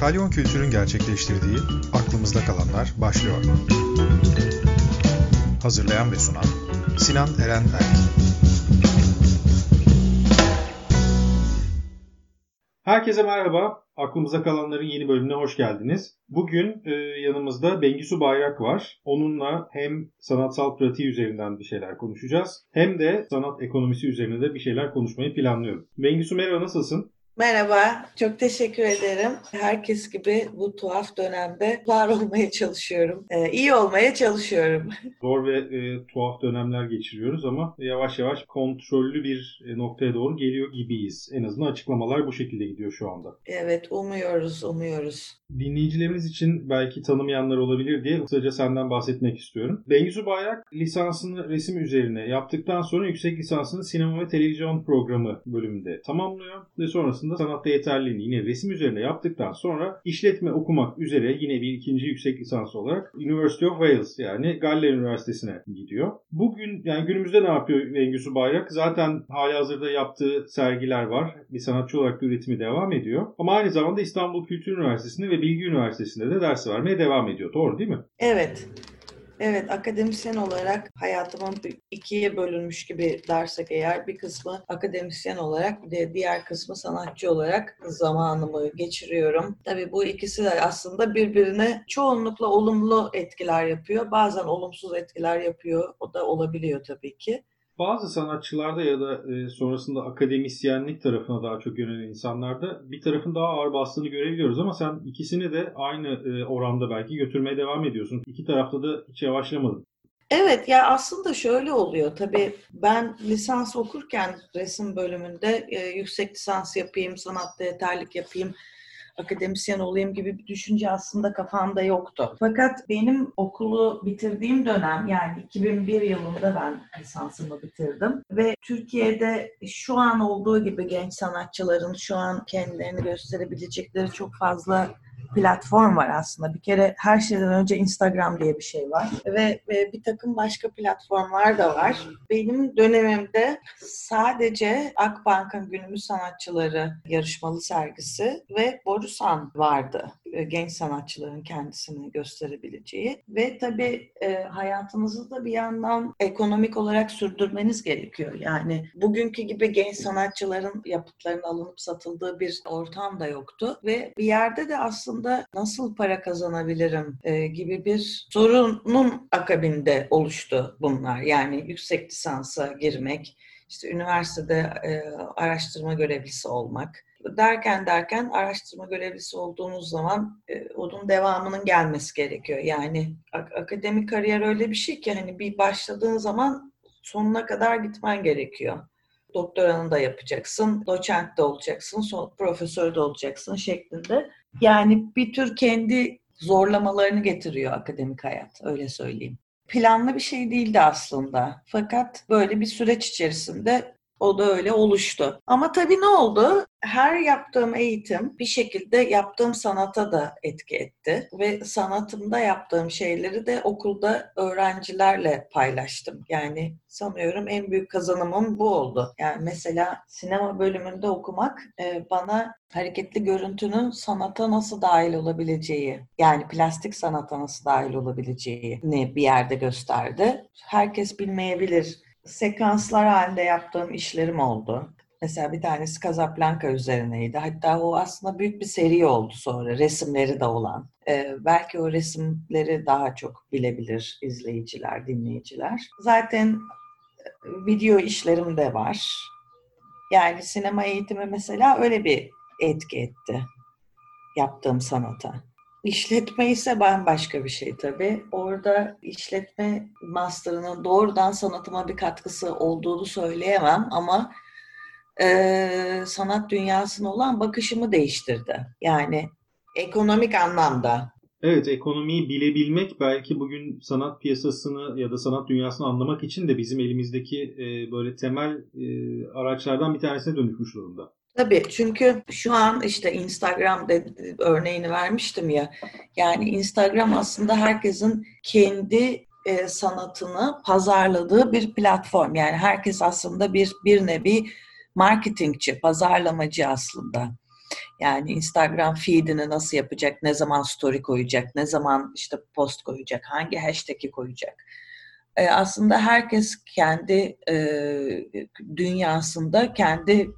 Kalyon Kültür'ün gerçekleştirdiği Aklımızda Kalanlar başlıyor. Hazırlayan ve sunan Sinan Eren Erk. Herkese merhaba. Aklımıza kalanların yeni bölümüne hoş geldiniz. Bugün e, yanımızda Bengisu Bayrak var. Onunla hem sanatsal pratiği üzerinden bir şeyler konuşacağız. Hem de sanat ekonomisi üzerine de bir şeyler konuşmayı planlıyorum. Bengisu merhaba nasılsın? Merhaba, çok teşekkür ederim. Herkes gibi bu tuhaf dönemde var olmaya çalışıyorum. Ee, iyi olmaya çalışıyorum. Zor ve e, tuhaf dönemler geçiriyoruz ama yavaş yavaş kontrollü bir e, noktaya doğru geliyor gibiyiz. En azından açıklamalar bu şekilde gidiyor şu anda. Evet, umuyoruz, umuyoruz. Dinleyicilerimiz için belki tanımayanlar olabilir diye kısaca senden bahsetmek istiyorum. Bengisu Bayrak lisansını resim üzerine yaptıktan sonra yüksek lisansını sinema ve televizyon programı bölümünde tamamlıyor ve sonrasında sonrasında sanatta yeterliliğini yine resim üzerine yaptıktan sonra işletme okumak üzere yine bir ikinci yüksek lisans olarak University of Wales yani Galler Üniversitesi'ne gidiyor. Bugün yani günümüzde ne yapıyor Vengüsü Bayrak? Zaten hali hazırda yaptığı sergiler var. Bir sanatçı olarak da üretimi devam ediyor. Ama aynı zamanda İstanbul Kültür Üniversitesi'nde ve Bilgi Üniversitesi'nde de ders vermeye devam ediyor. Doğru değil mi? Evet. Evet, akademisyen olarak hayatımın ikiye bölünmüş gibi dersek eğer bir kısmı akademisyen olarak bir de diğer kısmı sanatçı olarak zamanımı geçiriyorum. Tabii bu ikisi de aslında birbirine çoğunlukla olumlu etkiler yapıyor. Bazen olumsuz etkiler yapıyor. O da olabiliyor tabii ki. Bazı sanatçılarda ya da e, sonrasında akademisyenlik tarafına daha çok yönelen insanlarda bir tarafın daha ağır bastığını görebiliyoruz ama sen ikisini de aynı e, oranda belki götürmeye devam ediyorsun. İki tarafta da hiç yavaşlamadın. Evet ya aslında şöyle oluyor tabii ben lisans okurken resim bölümünde e, yüksek lisans yapayım, sanatta yeterlik yapayım akademisyen olayım gibi bir düşünce aslında kafamda yoktu. Fakat benim okulu bitirdiğim dönem yani 2001 yılında ben lisansımı bitirdim ve Türkiye'de şu an olduğu gibi genç sanatçıların şu an kendilerini gösterebilecekleri çok fazla platform var aslında. Bir kere her şeyden önce Instagram diye bir şey var ve, ve bir takım başka platformlar da var. Benim dönemimde sadece Akbank'ın günümüz sanatçıları yarışmalı sergisi ve Borusan vardı. E, genç sanatçıların kendisini gösterebileceği ve tabii e, hayatınızı da bir yandan ekonomik olarak sürdürmeniz gerekiyor. Yani bugünkü gibi genç sanatçıların yapıtlarının alınıp satıldığı bir ortam da yoktu ve bir yerde de aslında nasıl para kazanabilirim e, gibi bir sorunun akabinde oluştu bunlar. Yani yüksek lisansa girmek, işte üniversitede araştırma görevlisi olmak, derken derken araştırma görevlisi olduğunuz zaman e, onun devamının gelmesi gerekiyor. Yani ak- akademik kariyer öyle bir şey ki hani bir başladığın zaman sonuna kadar gitmen gerekiyor. Doktoranı da yapacaksın, doçent de olacaksın, son, profesör de olacaksın şeklinde. Yani bir tür kendi zorlamalarını getiriyor akademik hayat, öyle söyleyeyim. Planlı bir şey değildi aslında. Fakat böyle bir süreç içerisinde o da öyle oluştu. Ama tabii ne oldu? Her yaptığım eğitim bir şekilde yaptığım sanata da etki etti. Ve sanatımda yaptığım şeyleri de okulda öğrencilerle paylaştım. Yani sanıyorum en büyük kazanımım bu oldu. Yani mesela sinema bölümünde okumak e, bana hareketli görüntünün sanata nasıl dahil olabileceği, yani plastik sanata nasıl dahil olabileceğini bir yerde gösterdi. Herkes bilmeyebilir sekanslar halinde yaptığım işlerim oldu. Mesela bir tanesi Casablanca üzerineydi. Hatta o aslında büyük bir seri oldu sonra, resimleri de olan. Ee, belki o resimleri daha çok bilebilir izleyiciler, dinleyiciler. Zaten e, video işlerim de var. Yani sinema eğitimi mesela öyle bir etki etti yaptığım sanata. İşletme ise bambaşka bir şey tabii. Orada işletme master'ının doğrudan sanatıma bir katkısı olduğunu söyleyemem ama e, sanat dünyasına olan bakışımı değiştirdi. Yani ekonomik anlamda. Evet, ekonomiyi bilebilmek belki bugün sanat piyasasını ya da sanat dünyasını anlamak için de bizim elimizdeki e, böyle temel e, araçlardan bir tanesine dönüşmüş durumda. Tabii çünkü şu an işte Instagram örneğini vermiştim ya. Yani Instagram aslında herkesin kendi e, sanatını pazarladığı bir platform. Yani herkes aslında bir bir nevi marketingçi, pazarlamacı aslında. Yani Instagram feedini nasıl yapacak, ne zaman story koyacak, ne zaman işte post koyacak, hangi hashtag'i koyacak. Ee, aslında herkes kendi e, dünyasında, kendi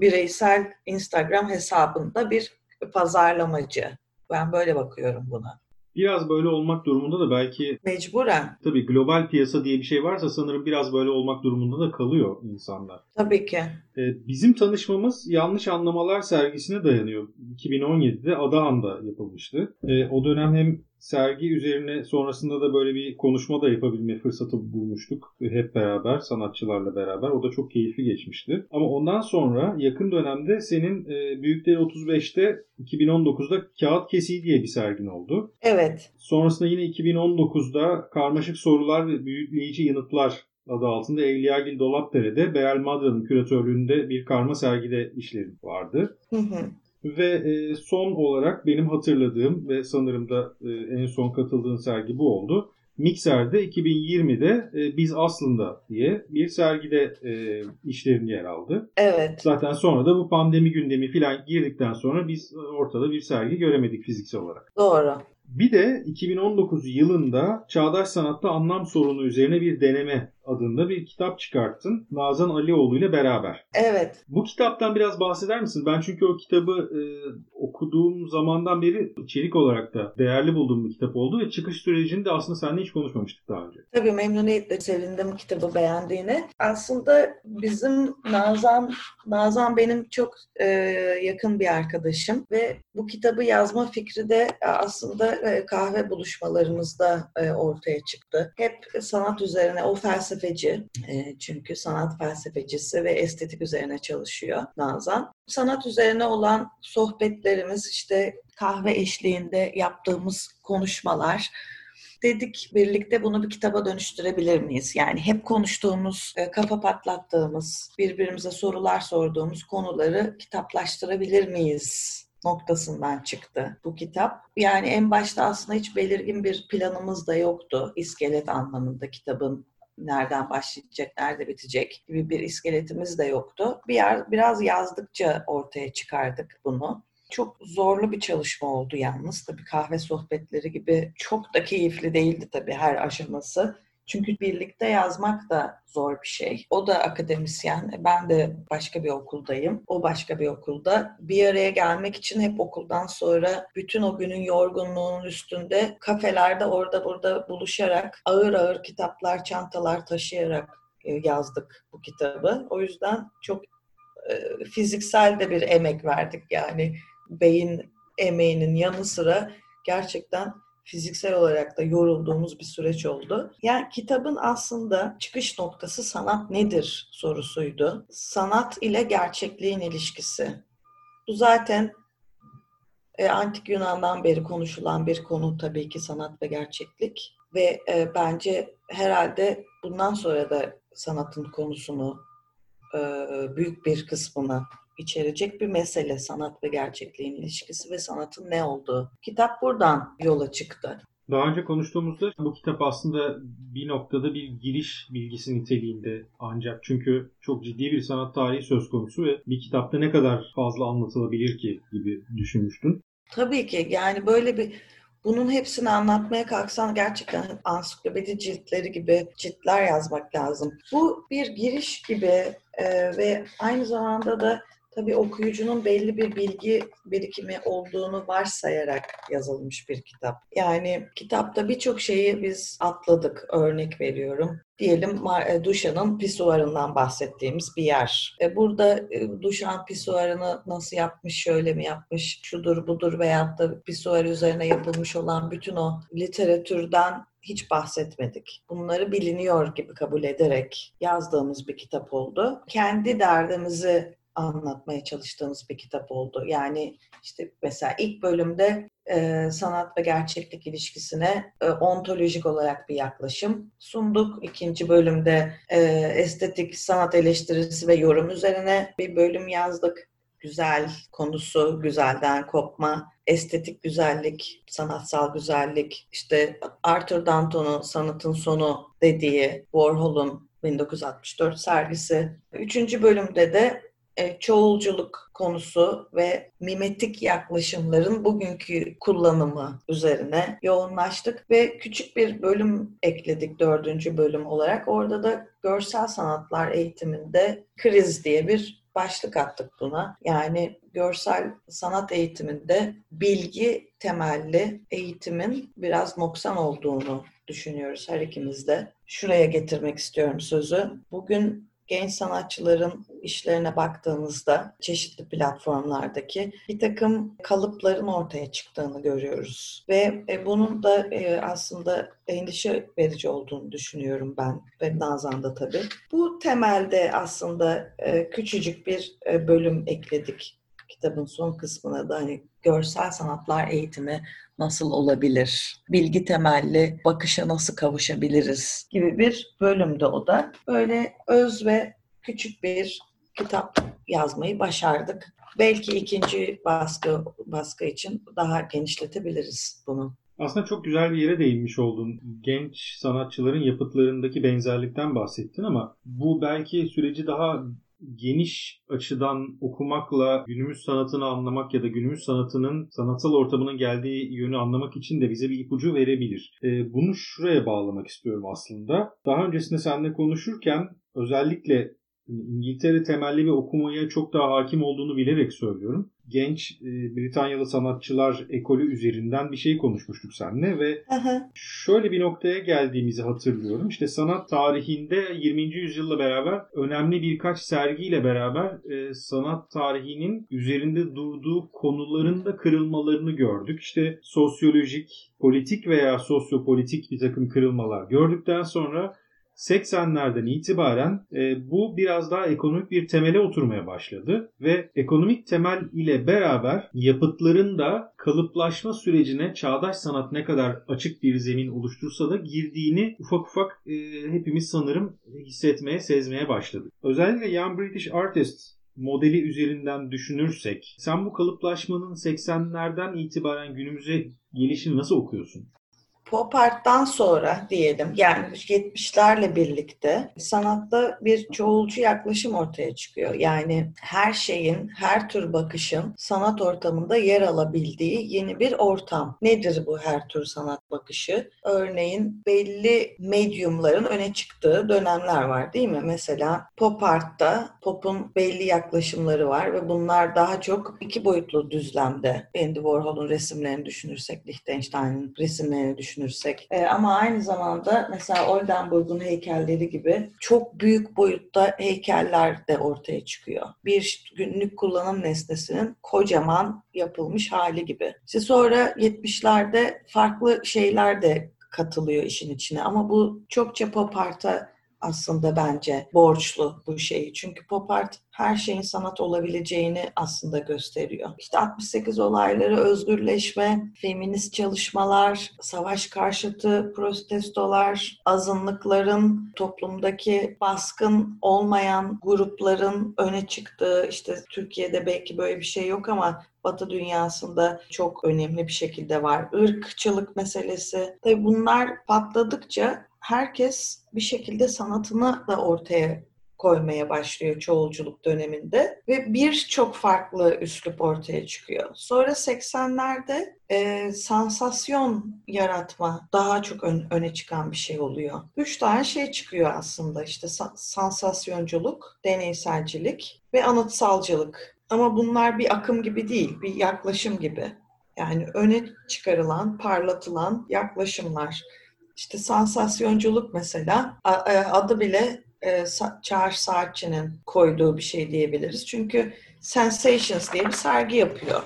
bireysel Instagram hesabında bir pazarlamacı. Ben böyle bakıyorum buna. Biraz böyle olmak durumunda da belki Mecburen. tabii global piyasa diye bir şey varsa sanırım biraz böyle olmak durumunda da kalıyor insanlar. Tabii ki. Ee, Bizim tanışmamız yanlış anlamalar sergisine dayanıyor. 2017'de Adahan'da yapılmıştı. Ee, O dönem hem sergi üzerine sonrasında da böyle bir konuşma da yapabilme fırsatı bulmuştuk. Hep beraber, sanatçılarla beraber. O da çok keyifli geçmişti. Ama ondan sonra yakın dönemde senin e, Büyükleri 35'te 2019'da Kağıt Kesiği diye bir sergin oldu. Evet. Sonrasında yine 2019'da Karmaşık Sorular ve Büyükleyici Yanıtlar adı altında Evliyagil Dolapdere'de Beral Madra'nın küratörlüğünde bir karma sergide işlerim vardı. Hı hı. Ve e, son olarak benim hatırladığım ve sanırım da e, en son katıldığın sergi bu oldu. Mikser'de 2020'de e, Biz Aslında diye bir sergide e, işlerin yer aldı. Evet. Zaten sonra da bu pandemi gündemi filan girdikten sonra biz ortada bir sergi göremedik fiziksel olarak. Doğru. Bir de 2019 yılında Çağdaş Sanatta Anlam Sorunu üzerine bir deneme adında bir kitap çıkarttın. Nazan Alioğlu ile beraber. Evet. Bu kitaptan biraz bahseder misin? Ben çünkü o kitabı e, okuduğum zamandan beri içerik olarak da değerli bulduğum bir kitap oldu ve çıkış sürecini de aslında seninle hiç konuşmamıştık daha önce. Tabii memnuniyetle sevindim kitabı beğendiğine. Aslında bizim Nazan, Nazan benim çok e, yakın bir arkadaşım ve bu kitabı yazma fikri de aslında e, kahve buluşmalarımızda e, ortaya çıktı. Hep sanat üzerine, o felsefeci e, çünkü sanat felsefecisi ve estetik üzerine çalışıyor Nazan. Sanat üzerine olan sohbetlerimiz işte kahve eşliğinde yaptığımız konuşmalar dedik birlikte bunu bir kitaba dönüştürebilir miyiz? Yani hep konuştuğumuz, e, kafa patlattığımız, birbirimize sorular sorduğumuz konuları kitaplaştırabilir miyiz? noktasından çıktı bu kitap. Yani en başta aslında hiç belirgin bir planımız da yoktu iskelet anlamında kitabın nereden başlayacak, nerede bitecek gibi bir iskeletimiz de yoktu. Bir yer, biraz yazdıkça ortaya çıkardık bunu. Çok zorlu bir çalışma oldu yalnız. Tabii kahve sohbetleri gibi çok da keyifli değildi tabii her aşaması. Çünkü birlikte yazmak da zor bir şey. O da akademisyen, ben de başka bir okuldayım. O başka bir okulda. Bir araya gelmek için hep okuldan sonra bütün o günün yorgunluğunun üstünde kafelerde orada burada buluşarak ağır ağır kitaplar, çantalar taşıyarak e, yazdık bu kitabı. O yüzden çok e, fiziksel de bir emek verdik yani beyin emeğinin yanı sıra gerçekten fiziksel olarak da yorulduğumuz bir süreç oldu. Yani kitabın aslında çıkış noktası sanat nedir sorusuydu. Sanat ile gerçekliğin ilişkisi. Bu zaten e, antik Yunan'dan beri konuşulan bir konu tabii ki sanat ve gerçeklik ve e, bence herhalde bundan sonra da sanatın konusunu e, büyük bir kısmını içerecek bir mesele sanat ve gerçekliğin ilişkisi ve sanatın ne olduğu. Kitap buradan yola çıktı. Daha önce konuştuğumuzda bu kitap aslında bir noktada bir giriş bilgisi niteliğinde ancak çünkü çok ciddi bir sanat tarihi söz konusu ve bir kitapta ne kadar fazla anlatılabilir ki gibi düşünmüştün. Tabii ki yani böyle bir bunun hepsini anlatmaya kalksan gerçekten ansiklopedi ciltleri gibi ciltler yazmak lazım. Bu bir giriş gibi e, ve aynı zamanda da tabii okuyucunun belli bir bilgi birikimi olduğunu varsayarak yazılmış bir kitap. Yani kitapta birçok şeyi biz atladık. Örnek veriyorum. Diyelim Duşan'ın pisuarından bahsettiğimiz bir yer. E, burada e, Duşan pisuarını nasıl yapmış, şöyle mi yapmış, şudur budur veyahut da pisuar üzerine yapılmış olan bütün o literatürden hiç bahsetmedik. Bunları biliniyor gibi kabul ederek yazdığımız bir kitap oldu. Kendi derdimizi anlatmaya çalıştığımız bir kitap oldu. Yani işte mesela ilk bölümde e, sanat ve gerçeklik ilişkisine e, ontolojik olarak bir yaklaşım sunduk. İkinci bölümde e, estetik sanat eleştirisi ve yorum üzerine bir bölüm yazdık. Güzel konusu, güzelden kopma, estetik güzellik, sanatsal güzellik, işte Arthur Danton'un sanatın sonu dediği Warhol'un 1964 sergisi. Üçüncü bölümde de çoğulculuk konusu ve mimetik yaklaşımların bugünkü kullanımı üzerine yoğunlaştık ve küçük bir bölüm ekledik dördüncü bölüm olarak. Orada da görsel sanatlar eğitiminde kriz diye bir başlık attık buna. Yani görsel sanat eğitiminde bilgi temelli eğitimin biraz noksan olduğunu düşünüyoruz her ikimiz de. Şuraya getirmek istiyorum sözü. Bugün genç sanatçıların işlerine baktığımızda çeşitli platformlardaki bir takım kalıpların ortaya çıktığını görüyoruz. Ve e, bunun da e, aslında endişe verici olduğunu düşünüyorum ben ve Nazan da tabii. Bu temelde aslında e, küçücük bir bölüm ekledik kitabın son kısmına da hani görsel sanatlar eğitimi nasıl olabilir? Bilgi temelli bakışa nasıl kavuşabiliriz gibi bir bölümde o da. Böyle öz ve küçük bir kitap yazmayı başardık. Belki ikinci baskı baskı için daha genişletebiliriz bunu. Aslında çok güzel bir yere değinmiş oldun. Genç sanatçıların yapıtlarındaki benzerlikten bahsettin ama bu belki süreci daha geniş açıdan okumakla günümüz sanatını anlamak ya da günümüz sanatının sanatsal ortamının geldiği yönü anlamak için de bize bir ipucu verebilir. E, bunu şuraya bağlamak istiyorum aslında. Daha öncesinde seninle konuşurken özellikle İngiltere temelli bir okumaya çok daha hakim olduğunu bilerek söylüyorum. Genç e, Britanyalı sanatçılar ekolü üzerinden bir şey konuşmuştuk seninle ve Aha. şöyle bir noktaya geldiğimizi hatırlıyorum. İşte sanat tarihinde 20. yüzyılla beraber önemli birkaç sergiyle beraber e, sanat tarihinin üzerinde durduğu konuların da kırılmalarını gördük. İşte sosyolojik, politik veya sosyopolitik bir takım kırılmalar gördükten sonra 80'lerden itibaren e, bu biraz daha ekonomik bir temele oturmaya başladı ve ekonomik temel ile beraber yapıtların da kalıplaşma sürecine çağdaş sanat ne kadar açık bir zemin oluştursa da girdiğini ufak ufak e, hepimiz sanırım hissetmeye, sezmeye başladık. Özellikle Young British Artist modeli üzerinden düşünürsek sen bu kalıplaşmanın 80'lerden itibaren günümüze gelişini nasıl okuyorsun? Pop art'tan sonra diyelim yani 70'lerle birlikte sanatta bir çoğulcu yaklaşım ortaya çıkıyor. Yani her şeyin, her tür bakışın sanat ortamında yer alabildiği yeni bir ortam. Nedir bu her tür sanat bakışı? Örneğin belli medyumların öne çıktığı dönemler var değil mi? Mesela pop art'ta pop'un belli yaklaşımları var ve bunlar daha çok iki boyutlu düzlemde. Andy Warhol'un resimlerini düşünürsek, Lichtenstein'in resimlerini düşünürsek düşünürsek. E, ama aynı zamanda mesela Oldenburg'un heykelleri gibi çok büyük boyutta heykeller de ortaya çıkıyor. Bir günlük kullanım nesnesinin kocaman yapılmış hali gibi. İşte sonra 70'lerde farklı şeyler de katılıyor işin içine ama bu çokça pop art'a aslında bence borçlu bu şeyi. Çünkü pop art her şeyin sanat olabileceğini aslında gösteriyor. İşte 68 olayları, özgürleşme, feminist çalışmalar, savaş karşıtı protestolar, azınlıkların toplumdaki baskın olmayan grupların öne çıktığı, işte Türkiye'de belki böyle bir şey yok ama Batı dünyasında çok önemli bir şekilde var. Irkçılık meselesi. Tabii bunlar patladıkça herkes bir şekilde sanatını da ortaya koymaya başlıyor çoğulculuk döneminde ve birçok farklı üslup ortaya çıkıyor. Sonra 80'lerde e, sansasyon yaratma daha çok ön, öne çıkan bir şey oluyor. Üç tane şey çıkıyor aslında işte sa- sansasyonculuk, deneyselcilik ve anıtsalcılık. Ama bunlar bir akım gibi değil, bir yaklaşım gibi. Yani öne çıkarılan, parlatılan yaklaşımlar. İşte sansasyonculuk mesela e, adı bile e, Çağrı Saatçı'nın koyduğu bir şey diyebiliriz. Çünkü Sensations diye bir sergi yapıyor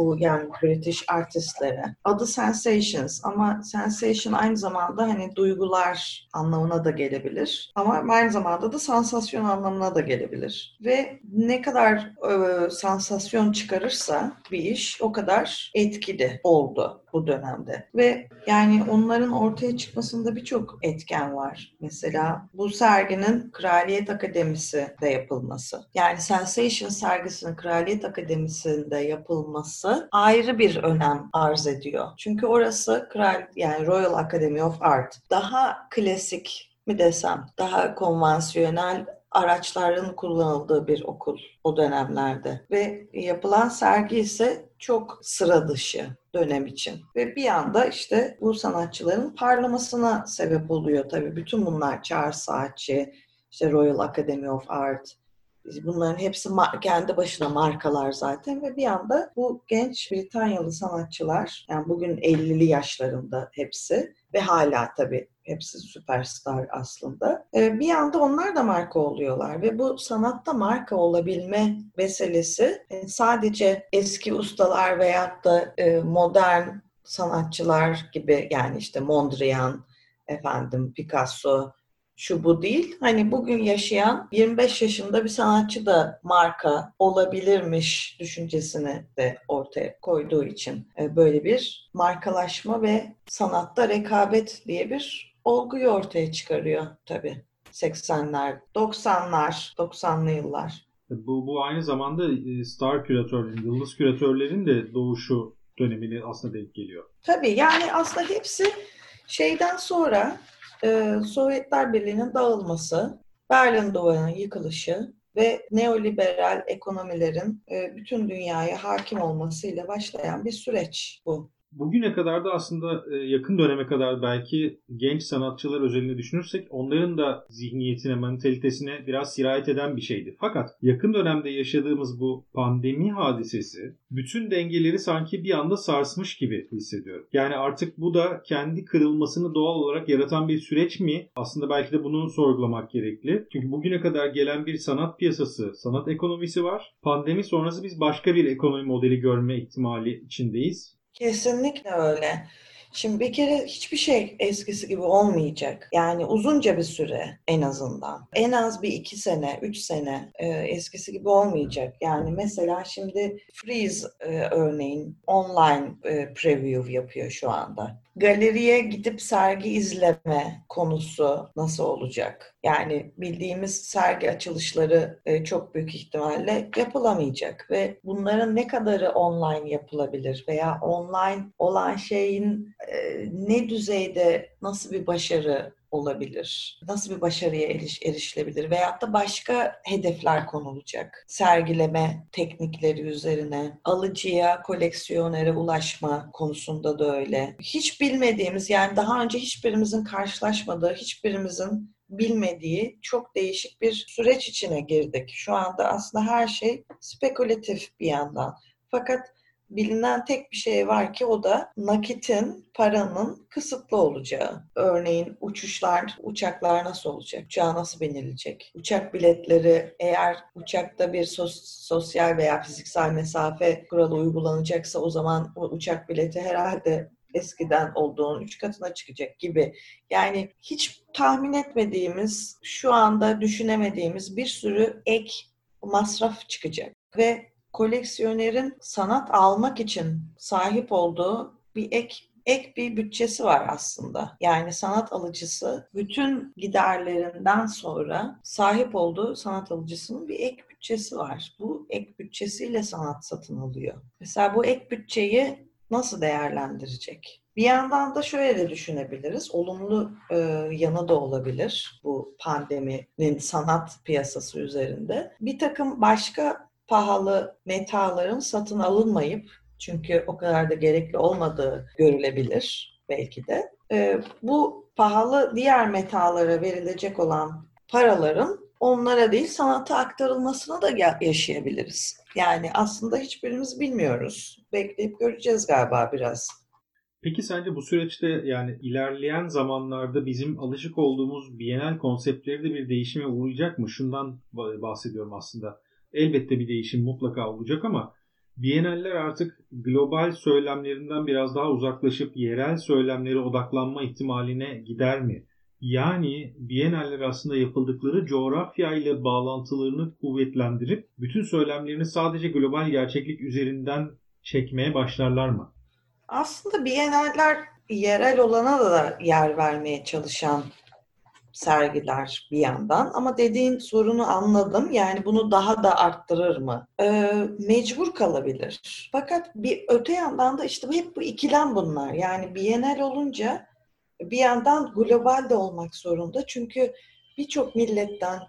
bu yani British artistlere. Adı Sensations ama sensation aynı zamanda hani duygular anlamına da gelebilir. Ama aynı zamanda da sansasyon anlamına da gelebilir. Ve ne kadar e, sansasyon çıkarırsa bir iş o kadar etkili oldu bu dönemde. Ve yani onların ortaya çıkmasında birçok etken var. Mesela bu serginin Kraliyet Akademisi de yapılması. Yani Sensation sergisinin Kraliyet Akademisi'nde yapılması ayrı bir önem arz ediyor. Çünkü orası kral yani Royal Academy of Art daha klasik mi desem, daha konvansiyonel araçların kullanıldığı bir okul o dönemlerde. Ve yapılan sergi ise çok sıra dışı dönem için. Ve bir anda işte bu sanatçıların parlamasına sebep oluyor tabii. Bütün bunlar Charles Saatchi, işte Royal Academy of Art, Bunların hepsi kendi başına markalar zaten ve bir anda bu genç Britanyalı sanatçılar yani bugün 50'li yaşlarında hepsi ve hala tabii hepsi süperstar aslında. Ee, bir anda onlar da marka oluyorlar ve bu sanatta marka olabilme meselesi e, sadece eski ustalar veyahut da e, modern sanatçılar gibi yani işte Mondrian, efendim Picasso, şu bu değil. Hani bugün yaşayan 25 yaşında bir sanatçı da marka olabilirmiş düşüncesini de ortaya koyduğu için e, böyle bir markalaşma ve sanatta rekabet diye bir olguyu ortaya çıkarıyor tabii. 80'ler, 90'lar, 90'lı yıllar. Bu, bu aynı zamanda e, star küratörlerin, yıldız küratörlerin de doğuşu dönemini aslında denk geliyor. Tabii yani aslında hepsi şeyden sonra e, Sovyetler Birliği'nin dağılması, Berlin Duvarı'nın yıkılışı ve neoliberal ekonomilerin e, bütün dünyaya hakim olmasıyla başlayan bir süreç bu. Bugüne kadar da aslında e, yakın döneme kadar belki genç sanatçılar özelinde düşünürsek onların da zihniyetine, mantalitesine biraz sirayet eden bir şeydi. Fakat yakın dönemde yaşadığımız bu pandemi hadisesi bütün dengeleri sanki bir anda sarsmış gibi hissediyorum. Yani artık bu da kendi kırılmasını doğal olarak yaratan bir süreç mi? Aslında belki de bunu sorgulamak gerekli. Çünkü bugüne kadar gelen bir sanat piyasası, sanat ekonomisi var. Pandemi sonrası biz başka bir ekonomi modeli görme ihtimali içindeyiz. Kesinlikle öyle. Şimdi bir kere hiçbir şey eskisi gibi olmayacak. Yani uzunca bir süre en azından. En az bir iki sene, üç sene e, eskisi gibi olmayacak. Yani mesela şimdi Freeze e, örneğin online e, preview yapıyor şu anda galeriye gidip sergi izleme konusu nasıl olacak? Yani bildiğimiz sergi açılışları e, çok büyük ihtimalle yapılamayacak ve bunların ne kadarı online yapılabilir veya online olan şeyin e, ne düzeyde nasıl bir başarı olabilir? Nasıl bir başarıya eriş, erişilebilir? Veyahut da başka hedefler konulacak. Sergileme teknikleri üzerine, alıcıya, koleksiyonere ulaşma konusunda da öyle. Hiç bilmediğimiz yani daha önce hiçbirimizin karşılaşmadığı, hiçbirimizin bilmediği çok değişik bir süreç içine girdik. Şu anda aslında her şey spekülatif bir yandan. Fakat bilinen tek bir şey var ki o da nakitin, paranın kısıtlı olacağı. Örneğin uçuşlar, uçaklar nasıl olacak? Uçağa nasıl binilecek? Uçak biletleri eğer uçakta bir sos, sosyal veya fiziksel mesafe kuralı uygulanacaksa o zaman o uçak bileti herhalde eskiden olduğunun üç katına çıkacak gibi. Yani hiç tahmin etmediğimiz, şu anda düşünemediğimiz bir sürü ek masraf çıkacak. Ve koleksiyonerin sanat almak için sahip olduğu bir ek ek bir bütçesi var aslında. Yani sanat alıcısı bütün giderlerinden sonra sahip olduğu sanat alıcısının bir ek bütçesi var. Bu ek bütçesiyle sanat satın alıyor. Mesela bu ek bütçeyi nasıl değerlendirecek? Bir yandan da şöyle de düşünebiliriz. Olumlu e, yanı da olabilir bu pandeminin sanat piyasası üzerinde. Bir takım başka pahalı metaların satın alınmayıp çünkü o kadar da gerekli olmadığı görülebilir belki de. E, bu pahalı diğer metalara verilecek olan paraların onlara değil sanata aktarılmasını da yaşayabiliriz. Yani aslında hiçbirimiz bilmiyoruz. Bekleyip göreceğiz galiba biraz. Peki sence bu süreçte yani ilerleyen zamanlarda bizim alışık olduğumuz Bienal konseptleri de bir değişime uğrayacak mı? Şundan bahsediyorum aslında elbette bir değişim mutlaka olacak ama Bienaller artık global söylemlerinden biraz daha uzaklaşıp yerel söylemlere odaklanma ihtimaline gider mi? Yani Bienaller aslında yapıldıkları coğrafya ile bağlantılarını kuvvetlendirip bütün söylemlerini sadece global gerçeklik üzerinden çekmeye başlarlar mı? Aslında Bienaller yerel olana da yer vermeye çalışan sergiler bir yandan. Ama dediğin sorunu anladım. Yani bunu daha da arttırır mı? Ee, mecbur kalabilir. Fakat bir öte yandan da işte hep bu ikilem bunlar. Yani Bienal olunca bir yandan global de olmak zorunda. Çünkü birçok milletten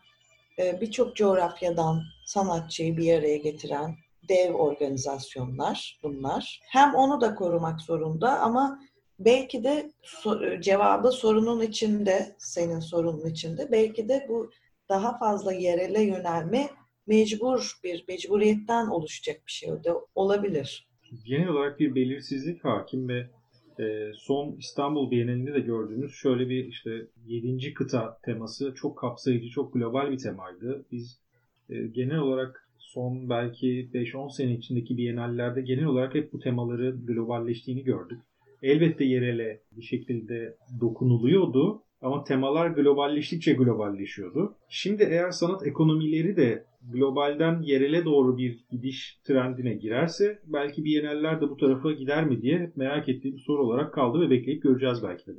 e, birçok coğrafyadan sanatçıyı bir araya getiren dev organizasyonlar bunlar. Hem onu da korumak zorunda ama belki de so- cevabı sorunun içinde, senin sorunun içinde. Belki de bu daha fazla yerele yönelme mecbur bir mecburiyetten oluşacak bir şey de olabilir. Genel olarak bir belirsizlik hakim ve e, son İstanbul Bienalinde de gördüğümüz şöyle bir işte 7. kıta teması çok kapsayıcı, çok global bir temaydı. Biz e, genel olarak son belki 5-10 sene içindeki bienallerde genel olarak hep bu temaları globalleştiğini gördük. Elbette yerele bir şekilde dokunuluyordu ama temalar globalleştikçe globalleşiyordu. Şimdi eğer sanat ekonomileri de globalden yerele doğru bir gidiş trendine girerse belki Biennaller de bu tarafa gider mi diye merak ettiğim bir soru olarak kaldı ve bekleyip göreceğiz belki de.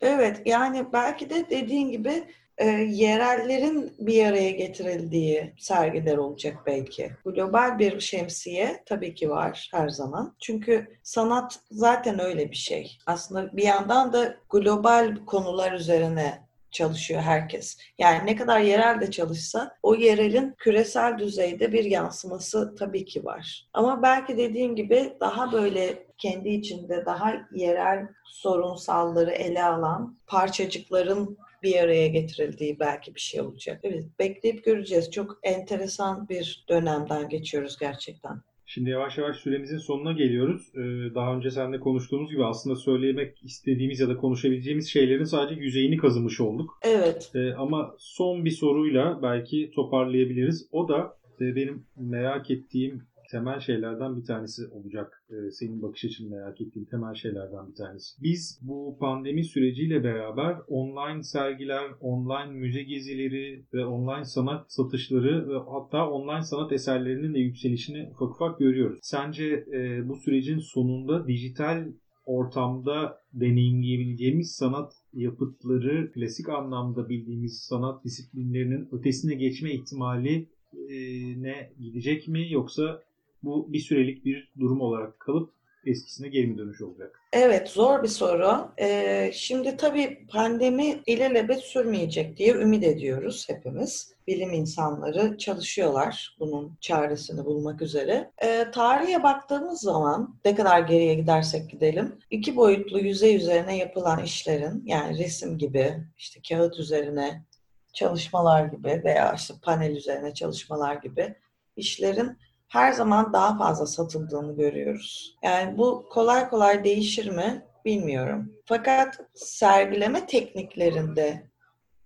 Evet yani belki de dediğin gibi e, yerellerin bir araya getirildiği sergiler olacak belki. Global bir şemsiye tabii ki var her zaman. Çünkü sanat zaten öyle bir şey. Aslında bir yandan da global konular üzerine çalışıyor herkes. Yani ne kadar yerel de çalışsa o yerelin küresel düzeyde bir yansıması tabii ki var. Ama belki dediğim gibi daha böyle kendi içinde daha yerel sorunsalları ele alan parçacıkların bir araya getirildiği belki bir şey olacak. Evet, bekleyip göreceğiz. Çok enteresan bir dönemden geçiyoruz gerçekten. Şimdi yavaş yavaş süremizin sonuna geliyoruz. Ee, daha önce seninle konuştuğumuz gibi aslında söylemek istediğimiz ya da konuşabileceğimiz şeylerin sadece yüzeyini kazımış olduk. Evet. Ee, ama son bir soruyla belki toparlayabiliriz. O da e, benim merak ettiğim temel şeylerden bir tanesi olacak. Ee, senin bakış açını merak ettiğim temel şeylerden bir tanesi. Biz bu pandemi süreciyle beraber online sergiler, online müze gezileri ve online sanat satışları ve hatta online sanat eserlerinin de yükselişini ufak ufak görüyoruz. Sence e, bu sürecin sonunda dijital ortamda deneyimleyebileceğimiz sanat yapıtları klasik anlamda bildiğimiz sanat disiplinlerinin ötesine geçme ihtimali e, ne gidecek mi yoksa bu bir sürelik bir durum olarak kalıp eskisine geri mi dönüş olacak? Evet zor bir soru. Ee, şimdi tabii pandemi ilelebet sürmeyecek diye ümit ediyoruz hepimiz. Bilim insanları çalışıyorlar bunun çaresini bulmak üzere. Ee, tarihe baktığımız zaman ne kadar geriye gidersek gidelim iki boyutlu yüzey üzerine yapılan işlerin yani resim gibi işte kağıt üzerine çalışmalar gibi veya işte panel üzerine çalışmalar gibi işlerin her zaman daha fazla satıldığını görüyoruz. Yani bu kolay kolay değişir mi bilmiyorum. Fakat sergileme tekniklerinde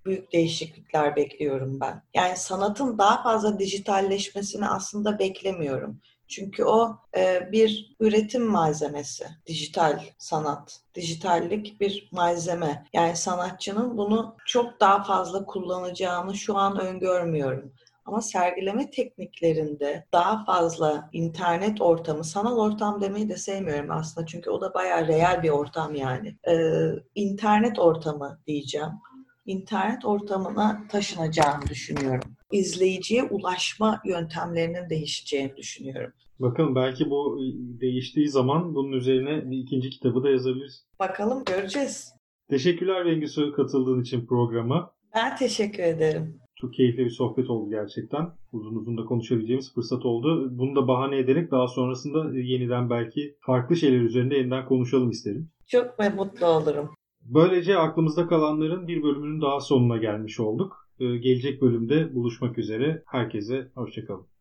büyük değişiklikler bekliyorum ben. Yani sanatın daha fazla dijitalleşmesini aslında beklemiyorum. Çünkü o e, bir üretim malzemesi, dijital sanat. Dijitallik bir malzeme. Yani sanatçının bunu çok daha fazla kullanacağını şu an öngörmüyorum. Ama sergileme tekniklerinde daha fazla internet ortamı, sanal ortam demeyi de sevmiyorum aslında çünkü o da bayağı real bir ortam yani. Ee, internet ortamı diyeceğim. İnternet ortamına taşınacağını düşünüyorum. İzleyiciye ulaşma yöntemlerinin değişeceğini düşünüyorum. Bakalım belki bu değiştiği zaman bunun üzerine bir ikinci kitabı da yazabiliriz. Bakalım göreceğiz. Teşekkürler Bengisu katıldığın için programa. Ben teşekkür ederim. Çok keyifli bir sohbet oldu gerçekten. Uzun uzun da konuşabileceğimiz fırsat oldu. Bunu da bahane ederek daha sonrasında yeniden belki farklı şeyler üzerinde yeniden konuşalım isterim. Çok mutlu olurum. Böylece aklımızda kalanların bir bölümünün daha sonuna gelmiş olduk. Ee, gelecek bölümde buluşmak üzere. Herkese hoşçakalın.